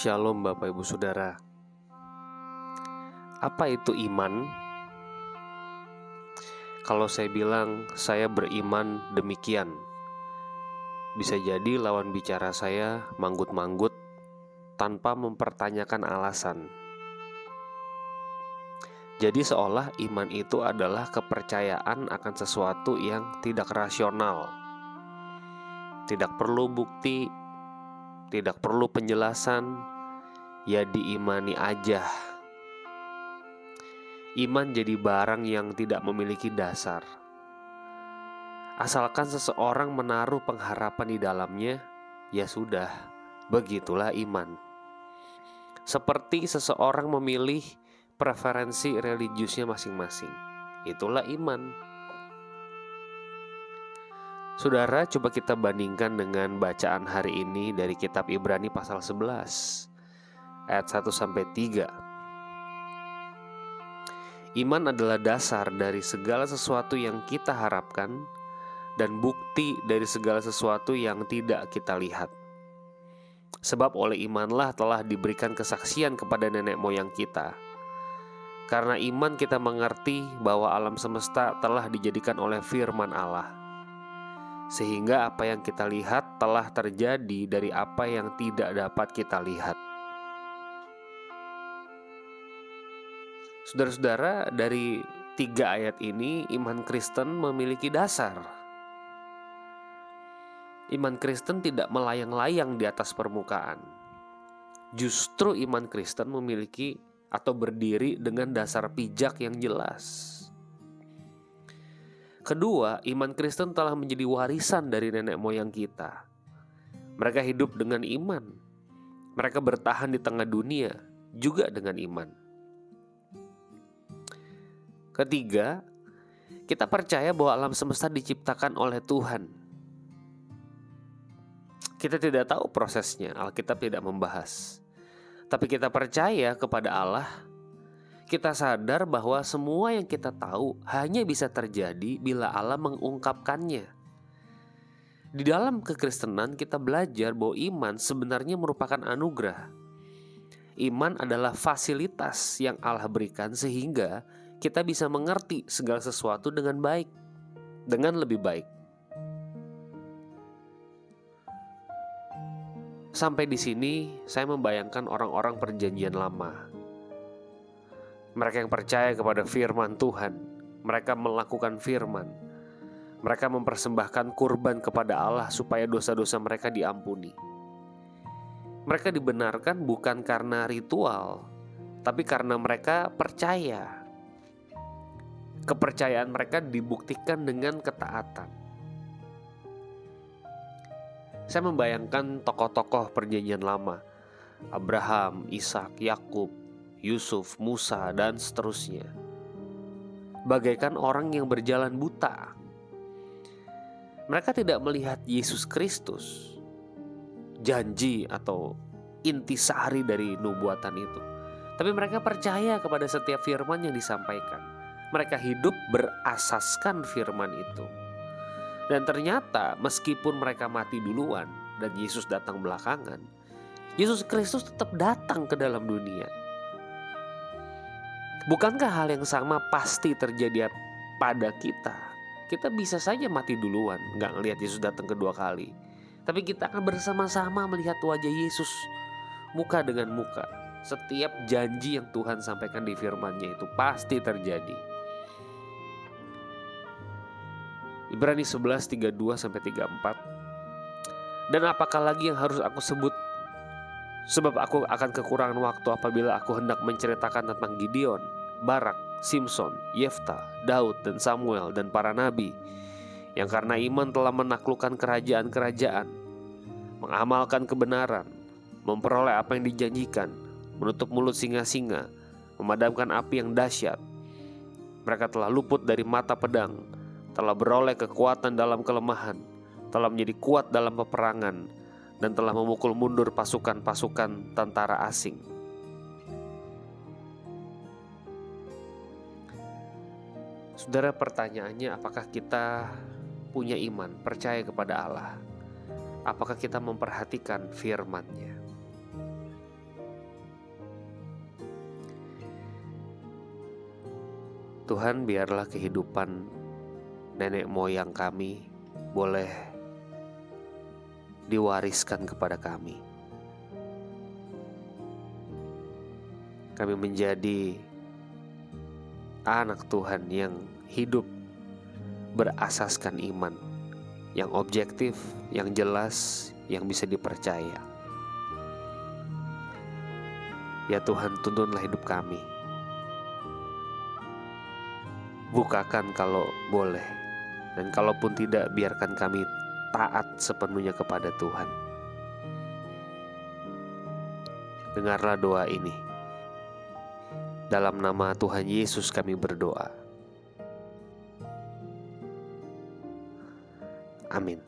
Shalom Bapak Ibu Saudara Apa itu iman? Kalau saya bilang saya beriman demikian Bisa jadi lawan bicara saya manggut-manggut Tanpa mempertanyakan alasan Jadi seolah iman itu adalah kepercayaan akan sesuatu yang tidak rasional Tidak perlu bukti tidak perlu penjelasan, ya diimani aja. Iman jadi barang yang tidak memiliki dasar. Asalkan seseorang menaruh pengharapan di dalamnya, ya sudah, begitulah iman. Seperti seseorang memilih preferensi religiusnya masing-masing, itulah iman. Saudara, coba kita bandingkan dengan bacaan hari ini dari kitab Ibrani pasal 11 ayat 1 sampai 3. Iman adalah dasar dari segala sesuatu yang kita harapkan dan bukti dari segala sesuatu yang tidak kita lihat. Sebab oleh imanlah telah diberikan kesaksian kepada nenek moyang kita. Karena iman kita mengerti bahwa alam semesta telah dijadikan oleh firman Allah sehingga apa yang kita lihat telah terjadi dari apa yang tidak dapat kita lihat. Saudara-saudara, dari tiga ayat ini, iman Kristen memiliki dasar. Iman Kristen tidak melayang-layang di atas permukaan. Justru iman Kristen memiliki atau berdiri dengan dasar pijak yang jelas. Kedua, iman Kristen telah menjadi warisan dari nenek moyang kita. Mereka hidup dengan iman. Mereka bertahan di tengah dunia juga dengan iman. Ketiga, kita percaya bahwa alam semesta diciptakan oleh Tuhan. Kita tidak tahu prosesnya, Alkitab tidak membahas. Tapi kita percaya kepada Allah kita sadar bahwa semua yang kita tahu hanya bisa terjadi bila Allah mengungkapkannya. Di dalam kekristenan, kita belajar bahwa iman sebenarnya merupakan anugerah. Iman adalah fasilitas yang Allah berikan, sehingga kita bisa mengerti segala sesuatu dengan baik, dengan lebih baik. Sampai di sini, saya membayangkan orang-orang Perjanjian Lama mereka yang percaya kepada firman Tuhan, mereka melakukan firman. Mereka mempersembahkan kurban kepada Allah supaya dosa-dosa mereka diampuni. Mereka dibenarkan bukan karena ritual, tapi karena mereka percaya. Kepercayaan mereka dibuktikan dengan ketaatan. Saya membayangkan tokoh-tokoh Perjanjian Lama, Abraham, Ishak, Yakub, Yusuf, Musa, dan seterusnya. Bagaikan orang yang berjalan buta. Mereka tidak melihat Yesus Kristus, janji atau intisari dari nubuatan itu. Tapi mereka percaya kepada setiap firman yang disampaikan. Mereka hidup berasaskan firman itu. Dan ternyata meskipun mereka mati duluan dan Yesus datang belakangan, Yesus Kristus tetap datang ke dalam dunia Bukankah hal yang sama pasti terjadi pada kita? Kita bisa saja mati duluan, nggak ngelihat Yesus datang kedua kali. Tapi kita akan bersama-sama melihat wajah Yesus muka dengan muka. Setiap janji yang Tuhan sampaikan di firman-Nya itu pasti terjadi. Ibrani 11 32 sampai 34. Dan apakah lagi yang harus aku sebut Sebab aku akan kekurangan waktu apabila aku hendak menceritakan tentang Gideon, Barak, Simpson, Yefta, Daud, dan Samuel, dan para nabi yang karena iman telah menaklukkan kerajaan-kerajaan, mengamalkan kebenaran, memperoleh apa yang dijanjikan, menutup mulut singa-singa, memadamkan api yang dahsyat. Mereka telah luput dari mata pedang, telah beroleh kekuatan dalam kelemahan, telah menjadi kuat dalam peperangan, dan telah memukul mundur pasukan-pasukan tentara asing. Saudara, pertanyaannya, apakah kita punya iman, percaya kepada Allah? Apakah kita memperhatikan firman-Nya? Tuhan, biarlah kehidupan nenek moyang kami boleh diwariskan kepada kami. Kami menjadi anak Tuhan yang hidup berasaskan iman, yang objektif, yang jelas, yang bisa dipercaya. Ya Tuhan, tuntunlah hidup kami. Bukakan kalau boleh, dan kalaupun tidak, biarkan kami taat sepenuhnya kepada Tuhan. Dengarlah doa ini. Dalam nama Tuhan Yesus kami berdoa. Amin.